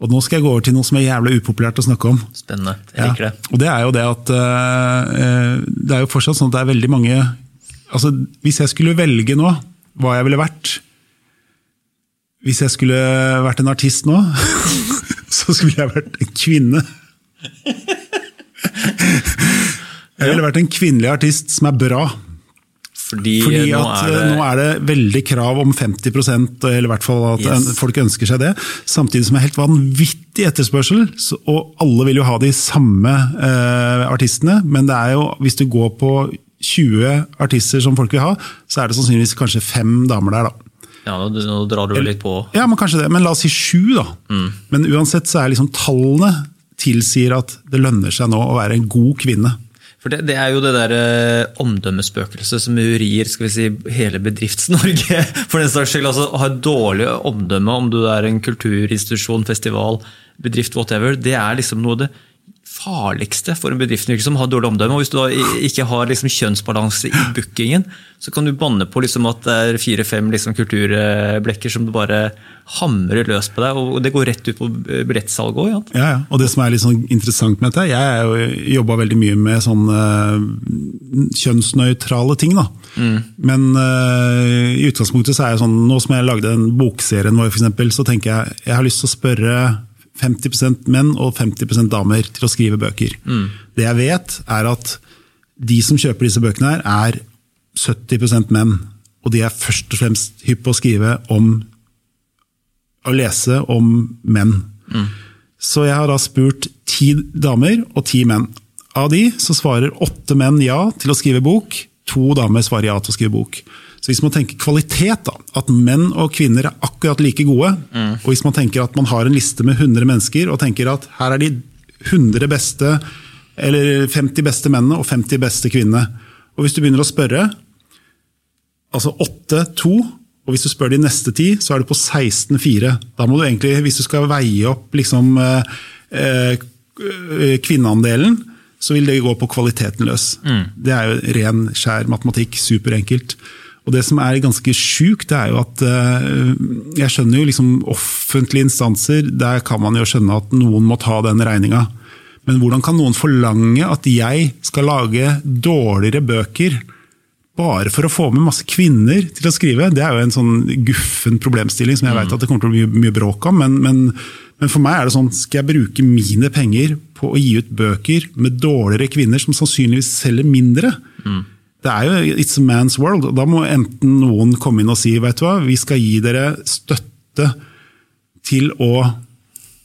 Og nå skal jeg gå over til noe som er jævlig upopulært å snakke om. Spennende. Jeg liker det. Ja, og det er jo det at uh, Det er jo fortsatt sånn at det er veldig mange altså Hvis jeg skulle velge nå hva jeg ville vært Hvis jeg skulle vært en artist nå, så skulle jeg vært en kvinne. Jeg ville vært en kvinnelig artist som er bra. Fordi, Fordi nå, at er det, nå er det veldig krav om 50% eller i hvert fall at Yes. folk ønsker seg det. Samtidig som det er helt vanvittig etterspørsel, og alle vil jo ha de samme eh, artistene. Men det er jo, hvis du går på 20 artister som folk vil ha, så er det sannsynligvis kanskje fem damer der. da. ja, nå, nå drar du litt på. Ja, men kanskje det. Men la oss si sju, da. Mm. Men uansett så er liksom tallene tilsier at det lønner seg nå å være en god kvinne. For det, det er jo det der eh, omdømmespøkelset som rir skal vi si, hele Bedrifts-Norge. For den saks skyld, altså Ha dårlig omdømme om du er en kulturinstitusjon, festival, bedrift, whatever. Det er liksom noe det farligste for en bedrift som har dårlig omdømme. og Hvis du da ikke har liksom kjønnsbalanse i bookingen, så kan du banne på liksom at det er fire-fem liksom kulturblekker som du bare hamrer løs på deg, og det går rett ut på billettsalget òg. Ja. Ja, ja. Og det som er litt sånn interessant med dette, jeg jobba veldig mye med sånne eh, kjønnsnøytrale ting. da. Men uh, i utgangspunktet så er jeg sånn, nå som jeg lagde den bokserien vår, for eksempel, så tenker jeg jeg har lyst til å spørre 50% menn og 50% damer til å skrive bøker. Det jeg vet, er at de som kjøper disse bøkene, her er 70% menn. Og de er først og fremst hypp på å skrive om å lese om menn. Så jeg har da spurt ti damer og ti menn. Av de så svarer åtte menn ja til å skrive bok, to damer svarer ja til å skrive bok. Så hvis man tenker kvalitet, da, at menn og kvinner er akkurat like gode, og hvis man tenker at man har en liste med 100 mennesker, og tenker at her er de 100 beste, eller 50 beste mennene og 50 beste kvinnene, og hvis du begynner å spørre, altså 8-2, og hvis du spør de neste ti, så er du på 16-4. Da må du egentlig, hvis du skal veie opp liksom, eh, eh, kvinneandelen, så vil det gå på kvaliteten løs. Det er jo ren, skjær matematikk, superenkelt. Og det som er ganske sjukt, er jo at eh, Jeg skjønner jo liksom offentlige instanser, der kan man jo skjønne at noen må ta den regninga. Men hvordan kan noen forlange at jeg skal lage dårligere bøker bare for å få med masse kvinner til å skrive? Det er jo en sånn guffen problemstilling som jeg vet at det kommer til å bli mye, mye bråk om. Men, men, men for meg er det sånn, skal jeg bruke mine penger på å gi ut bøker med dårligere kvinner som sannsynligvis selger mindre? Det er jo It's a man's world. og Da må enten noen komme inn og si vet du hva, vi skal gi dere støtte til å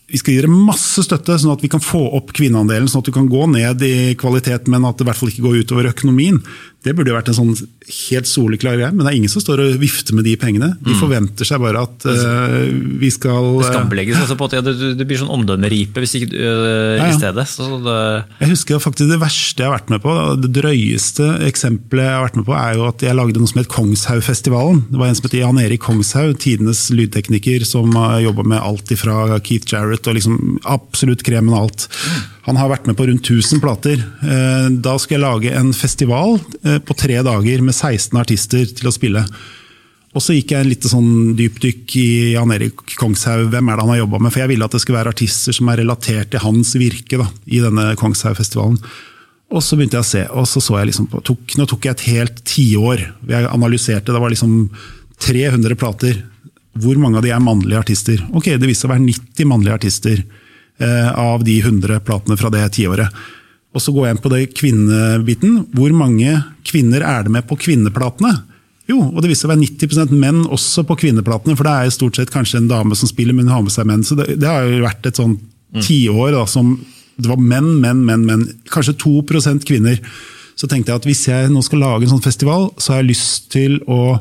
vi skal gi dere masse støtte, sånn at vi kan få opp kvinneandelen, sånn at du kan gå ned i kvalitet, men at det i hvert fall ikke går utover økonomien. Det burde jo vært en sånn helt soleklar greie, men det er ingen som står og vifter med de pengene. De forventer seg bare at uh, vi skal Det skambelegges altså på at ja, det, det blir sånn omdømmeripe hvis ikke, uh, Ja, ja. i stedet. Så det, Jeg husker faktisk det verste jeg har vært med på. Det drøyeste eksempelet jeg har vært med på, er jo at jeg lagde noe som het Kongshaugfestivalen. Det var en som het Jan Erik Kongshaug, tidenes lydtekniker, som jobba med alt ifra Keith Jarrett og liksom absolutt kremen av alt. Han har vært med på rundt 1000 plater. Eh, Da skal jeg lage en festival eh, på tre dager med 16 artister til å spille. Og så gikk jeg en litt sånn dypdykk i Jan Erik Kongshaug. Hvem er det han har jobba med? For jeg ville at det skulle være artister som er relatert til hans virke da, i denne Kongshaugfestivalen. Og så begynte jeg å se, og så så jeg liksom på tok, Nå tok jeg et helt tiår. Jeg analyserte, det var liksom 300 plater. Hvor mange av de er mannlige artister? Ok, det viste seg å være 90 mannlige artister av de 100 platene fra det tiåret. Og så går jeg inn på det kvinnebiten. Hvor mange kvinner er det med på kvinneplatene? Jo, og det viser seg å være 90% menn også på kvinneplatene, for det er jo stort sett kanskje en dame som spiller, men hun har med seg menn. Så det, det har jo vært et sånn tiår da, som det var menn, menn, menn, menn. Kanskje 2% kvinner. Så tenkte jeg at hvis jeg nå skal lage en sånn festival, så har jeg lyst til å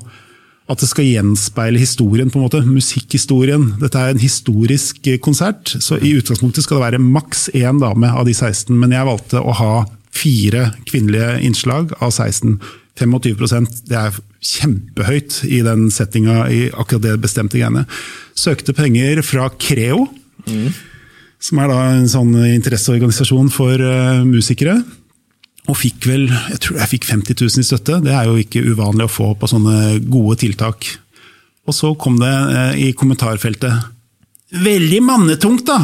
at det skal gjenspeile historien, på en måte, musikkhistorien. Dette er en historisk eh, konsert, så i utgangspunktet skal det være maks én dame av de 16, men jeg valgte å ha fire kvinnelige innslag av 16. 25% det er kjempehøyt i den settinga, i akkurat det bestemte greiene. Søkte penger fra Creo, som er da en sånn interesseorganisasjon for uh, musikere. Og fikk vel jeg tror jeg fikk 50 000 i støtte. Det er jo ikke uvanlig å få på sånne gode tiltak. Og så kom det eh, i kommentarfeltet veldig mannetungt, da.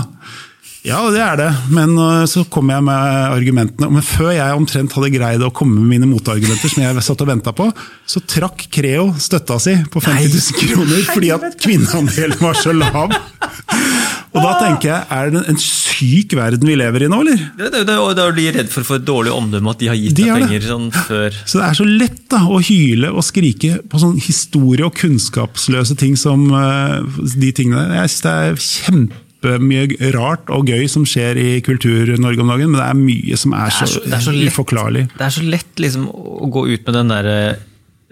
Ja, det er det, men uh, så kom jeg med argumentene. Men før jeg omtrent hadde greid å komme med mine motargumenter, som jeg satt og venta på, så trakk Creo støtta si på 50 000 kroner fordi at kvinneandelen var så lav. Og da tenker jeg, er det en syk verden vi lever i nå, eller? Det, det, det, og Da er de redd for for dårlig omdømme at de har gitt De deg er penger sånn før. Så det er så lett da, å hyle og skrike på sånn historie- og kunnskapsløse ting som uh, de tingene. Jeg synes det er kjempe mye rart og gøy som skjer i Kultur-Norge om dagen, men det er mye som er så, Det er så- det er så lett. uforklarlig. Det er så lett liksom, å gå ut med den derre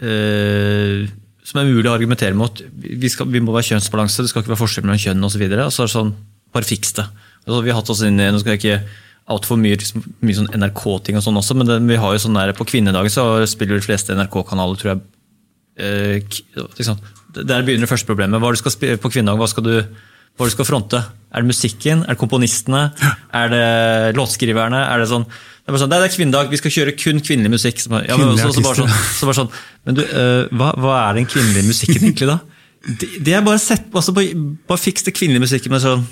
eh, Som er mulig å argumentere mot. Vi, skal, vi må være kjønnsbalanse, det skal ikke være forskjell mellom kjønn osv. Så, og så er det sånn, bare fiks det. Altså, vi har hatt oss inn i, Nå skal jeg ikke altfor mye, liksom, mye sånn NRK-ting og sånn også, men det, vi har jo sånn der, på kvinnedagen så spiller de fleste NRK-kanaler, tror jeg eh, liksom, Der begynner det første problemet. Hva du skal spille på kvinnedagen? Hva skal du, hva du skal fronte? Er det musikken? Er det komponistene? Er det låtskriverne? Er det sånn det er, sånn, det er kvinnedag, vi skal kjøre kun kvinnelig musikk. Så bare, ja, men, så, så bare sånn, så bare sånn, men du, uh, hva, hva er den kvinnelige musikken egentlig, da? Det, det er bare sett, altså, bare, bare fiks det kvinnelige musikken med sånn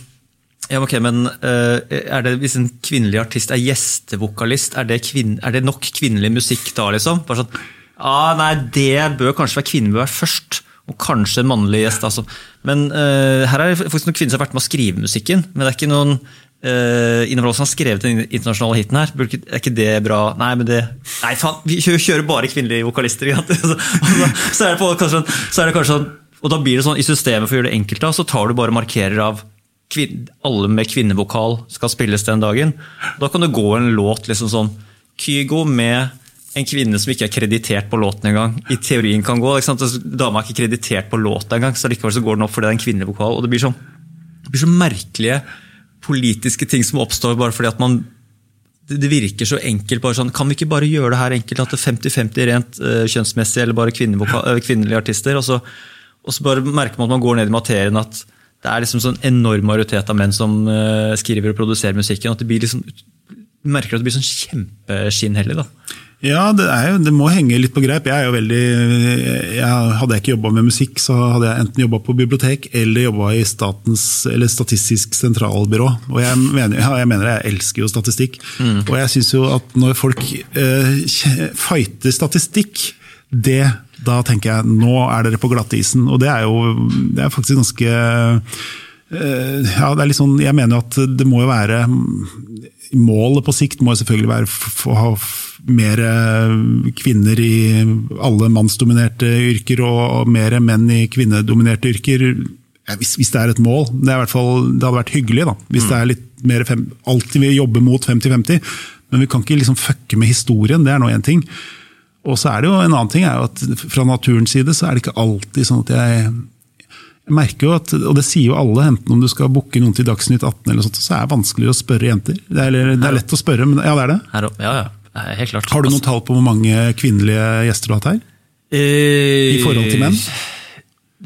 ja, ok, men uh, er det, Hvis en kvinnelig artist er gjestevokalist, er det, kvinn, er det nok kvinnelig musikk da? liksom? Bare sånn, ah, Nei, det bør kanskje være kvinnen bør være først, og kanskje en mannlig gjest. altså. Men uh, her er det faktisk noen kvinner som har vært med å skrive musikken, men det er ikke noen uh, som har skrevet den internasjonale hiten her. Er ikke det bra? Nei, men det Nei, faen, vi kjører, bare kvinnelige vokalister. Så, så, er det på, kanskje, sånn- så er det kanskje sånn Og da blir det sånn i systemet for å gjøre det enkelt, da, så tar du bare markerer av kvin alle med kvinnevokal skal spilles den dagen. Da kan det gå en låt liksom sånn Kygo med en kvinne som ikke er kreditert på låten engang. I teorien kan gå. ikke sant? Altså, Dama er ikke kreditert på låta engang, så likevel så går den opp fordi det er en kvinnelig vokal. og det blir sånn det blir så merkelige politiske ting som oppstår bare fordi at man det virker så enkelt. bare sånn, Kan vi ikke bare gjøre det her enkelt? At det er 50-50 rent uh, kjønnsmessig, eller bare eh, kvinnelige artister? Og så, og så bare merker man at man går ned i materien at det er liksom sånn enorm majoritet av menn som uh, skriver og produserer musikken. at det blir liksom, merker at det blir sånn kjempeskinnhellig. da. Ja, det, er jo, det må henge litt på greip. Jeg er jo veldig, jeg, hadde jeg ikke jobba med musikk, så hadde jeg enten jobba på bibliotek eller jobba i statens, eller Statistisk sentralbyrå. Og jeg mener, ja, jeg mener jeg elsker jo statistikk. Og jeg syns jo at når folk eh, fighter statistikk, det da tenker jeg nå er dere på glattisen. Og det er jo det er faktisk ganske ja, det er litt sånn, Jeg mener at det må jo være Målet på sikt må jo selvfølgelig være å ha mer eh, kvinner i alle mannsdominerte yrker og mer menn i kvinnedominerte yrker. Ja, hvis, hvis det er et mål. Det, er hvert fall, det hadde vært hyggelig da, hvis det er litt mer fem, alltid vi jobber mot 50-50. Men vi kan ikke liksom fucke med historien, det er nå én ting. Og så er det jo en annen ting er jo at fra naturens side så er det ikke alltid sånn at jeg jeg merker jo at, og det sier jo alle, enten om du skal booke noen til Dagsnytt 18, eller sånt, så er det vanskeligere å spørre jenter. Det er, eller, det er lett å spørre, men ja, det er det. Her, ja, ja, helt klart. Har du noen tall på hvor mange kvinnelige gjester du har hatt her? I I forhold til menn?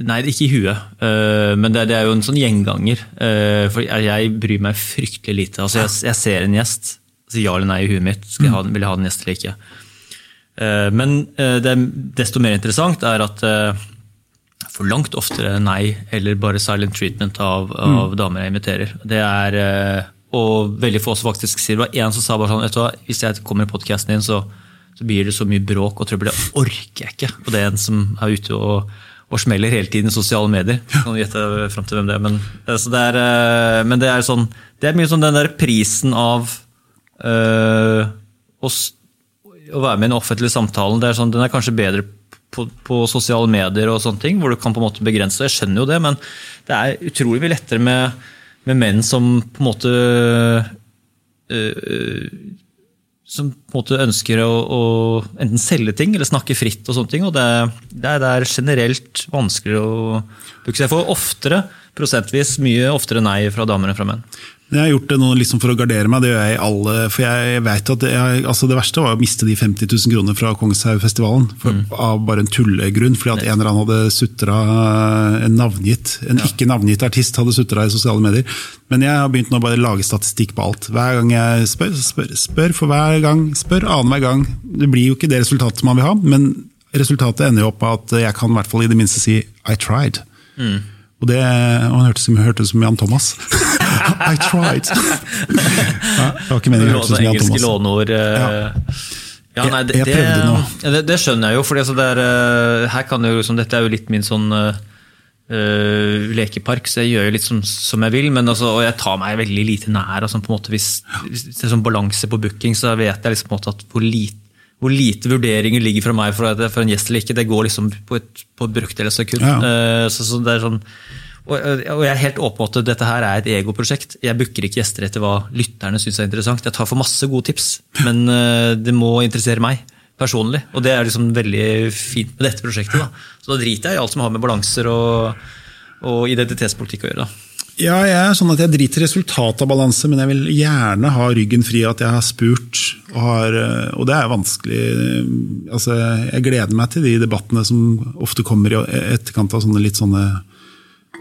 Nei, ikke i huet. Eh, men det, er jo en sånn gjenganger. Eh, for jeg, bryr meg fryktelig lite. Altså, jeg, ser en gjest, sier ja eller nei i huet mitt. Skal jeg ha, vil jeg ha den gjest eller ikke? Eh, men eh, det desto mer interessant er at får langt oftere nei eller bare silent treatment av, av damer jeg inviterer. Det er, eh, og veldig få som faktisk sier det. var en som sa bare sånn, vet du hva, hvis jeg kommer i podkasten din, så, så blir det så mye bråk og trøbbel. Det orker jeg ikke. Og det er en som er ute og, og smeller hele tiden i sosiale medier. Kan du gjette frem til hvem det er. Men, eh, så det er, eh, men det er sånn, det er mye sånn den der prisen av øh, å, å være med i den offentlige samtalen. Det er sånn, den er kanskje bedre på, på sosiale medier og sånne ting, hvor du kan på en måte begrense. Jeg skjønner jo det, men det er utrolig mye lettere med, med menn som på en måte øh, som på en måte ønsker å, å enten selge ting eller snakke fritt. og sånne ting, og Det, det, er, det er generelt vanskeligere å bruke. seg får oftere, prosentvis mye oftere nei fra damer enn fra menn. Jeg har gjort det nå liksom for å gardere meg, det gjør jeg i alle For jeg vet at det, jeg, altså det verste var å miste de 50 000 kronene fra Kongshaugfestivalen mm. av bare en tullegrunn. Fordi at en eller annen hadde sutra en navngitt, en ikke navngitt artist hadde sutra i sosiale medier. Men jeg har begynt nå bare å lage statistikk på alt. Hver gang jeg spør, spør, spør for hver gang, spør annenhver gang. Det blir jo ikke det resultatet man vil ha, men resultatet ender jo opp med at jeg kan i hvert fall i det minste si I tried. Og, det, og han hørtes hørte som Jan Thomas. I tried! ja, det var ikke meningen å høre Jan Engelske Thomas. låneord. Uh, Ja, nei, det, Jeg- prøvde nå. det, det skjønner jeg jo, for her kan jo, liksom, dette er jo litt min sånn eh, eh, lekepark, så jeg gjør jo litt som, som jeg vil, men altså, og jeg tar meg veldig lite nær. Altså, på en måte, hvis, hvis det er sånn balanse på booking, så vet jeg liksom på en måte at hvor lite, hvor lite vurderinger ligger fra meg for, for en gjest eller ikke. Det går liksom på et, på et brøkdel av sekund. Ja. Uh, så, så det er sånn, og, og jeg er helt åpen på at dette her er et egoprosjekt. Jeg booker ikke gjester etter hva lytterne syns er interessant. Jeg tar for masse gode tips, men eh, det må interessere meg personlig. Og det er liksom veldig fint med dette prosjektet. Da. Så da driter jeg i alt som har med balanser og, og identitetspolitikk å gjøre. Da. Ja, jeg er sånn at jeg driter i resultatet av balanse, men jeg vil gjerne ha ryggen fri at jeg har spurt. Og, har, eh, og det er vanskelig. Altså, jeg gleder meg til de debattene som ofte kommer i etterkant av sånne litt sånne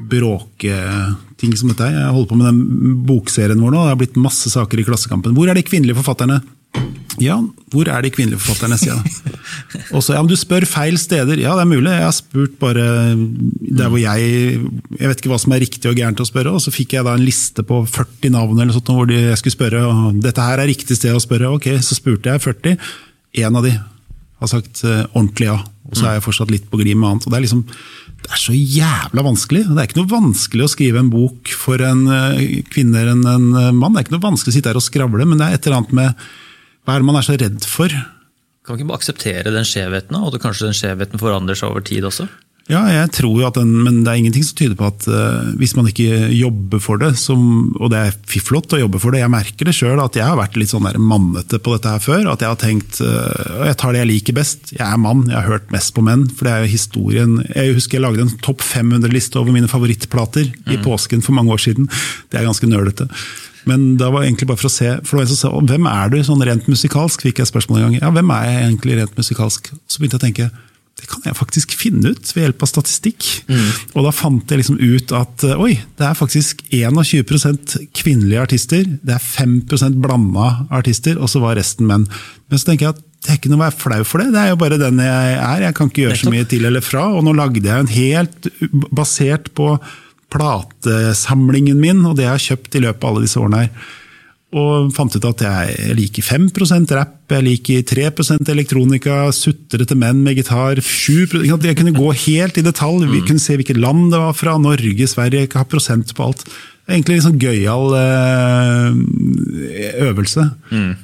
bråketing som dette. Jeg holder på med den bokserien vår nå. Det har blitt masse saker i Klassekampen. Hvor er de kvinnelige forfatterne? Ja, hvor er de kvinnelige forfatterne, sier jeg. Og så, ja, men du spør feil steder. Ja, det er mulig. Jeg har spurt bare der hvor jeg Jeg vet ikke hva som er riktig og gærent å spørre. Og så fikk jeg da en liste på 40 navn eller sånt, hvor jeg skulle spørre. Og dette her er riktig sted å spørre. Ok, så spurte jeg 40. En av de har sagt eh, ordentlig ja. Og så er jeg fortsatt litt på glid med annet. og det er liksom det er så jævla vanskelig. Det er ikke noe vanskelig å skrive en bok for en eh, kvinne enn en eh, mann. Det er ikke noe vanskelig å sitte her og skravle, men det er et eller annet med hva er det man er så redd for? Kan ikke bare akseptere den skjevheten, og at kanskje den skjevheten forandrer seg over tid også? Ja, jeg tror jo at den, men det er ingenting som tyder på at uh, hvis man ikke jobber for det, som, og det er flott å jobbe for det, jeg merker det sjøl at jeg har vært litt sånn der mannete på dette her før. At jeg har tenkt uh, jeg tar det jeg liker best. Jeg er mann, jeg har hørt mest på menn. For det er jo historien Jeg husker jeg lagde en topp 500-liste over mine favorittplater i påsken for mange år siden. Det er ganske nølete. Men da var egentlig bare for å se for det var en som sa, hvem er du sånn rent musikalsk, fikk jeg spørsmål en gang. Ja, hvem er jeg egentlig rent musikalsk? Så begynte jeg å tenke det kan jeg faktisk finne ut ved hjelp av statistikk. Og da fant jeg liksom ut at oi, det er faktisk 21% kvinnelige artister, det er 5% blanda artister, og så var resten menn. Men så tenker jeg at det er ikke noe å være flau for det, det er jo bare den jeg er. Jeg kan ikke gjøre så mye til eller fra. Og nå lagde jeg en helt basert på platesamlingen min og det jeg har kjøpt i løpet av alle disse årene her. Og fant ut at jeg liker 5% rapp, jeg liker 3% elektronika, sutrete menn med gitar 7 Jeg kunne gå helt i detalj, vi kunne se hvilket land det var fra, Norge, Sverige, jeg ha prosent på alt. Det er egentlig en sånn gøyal øvelse. Mm.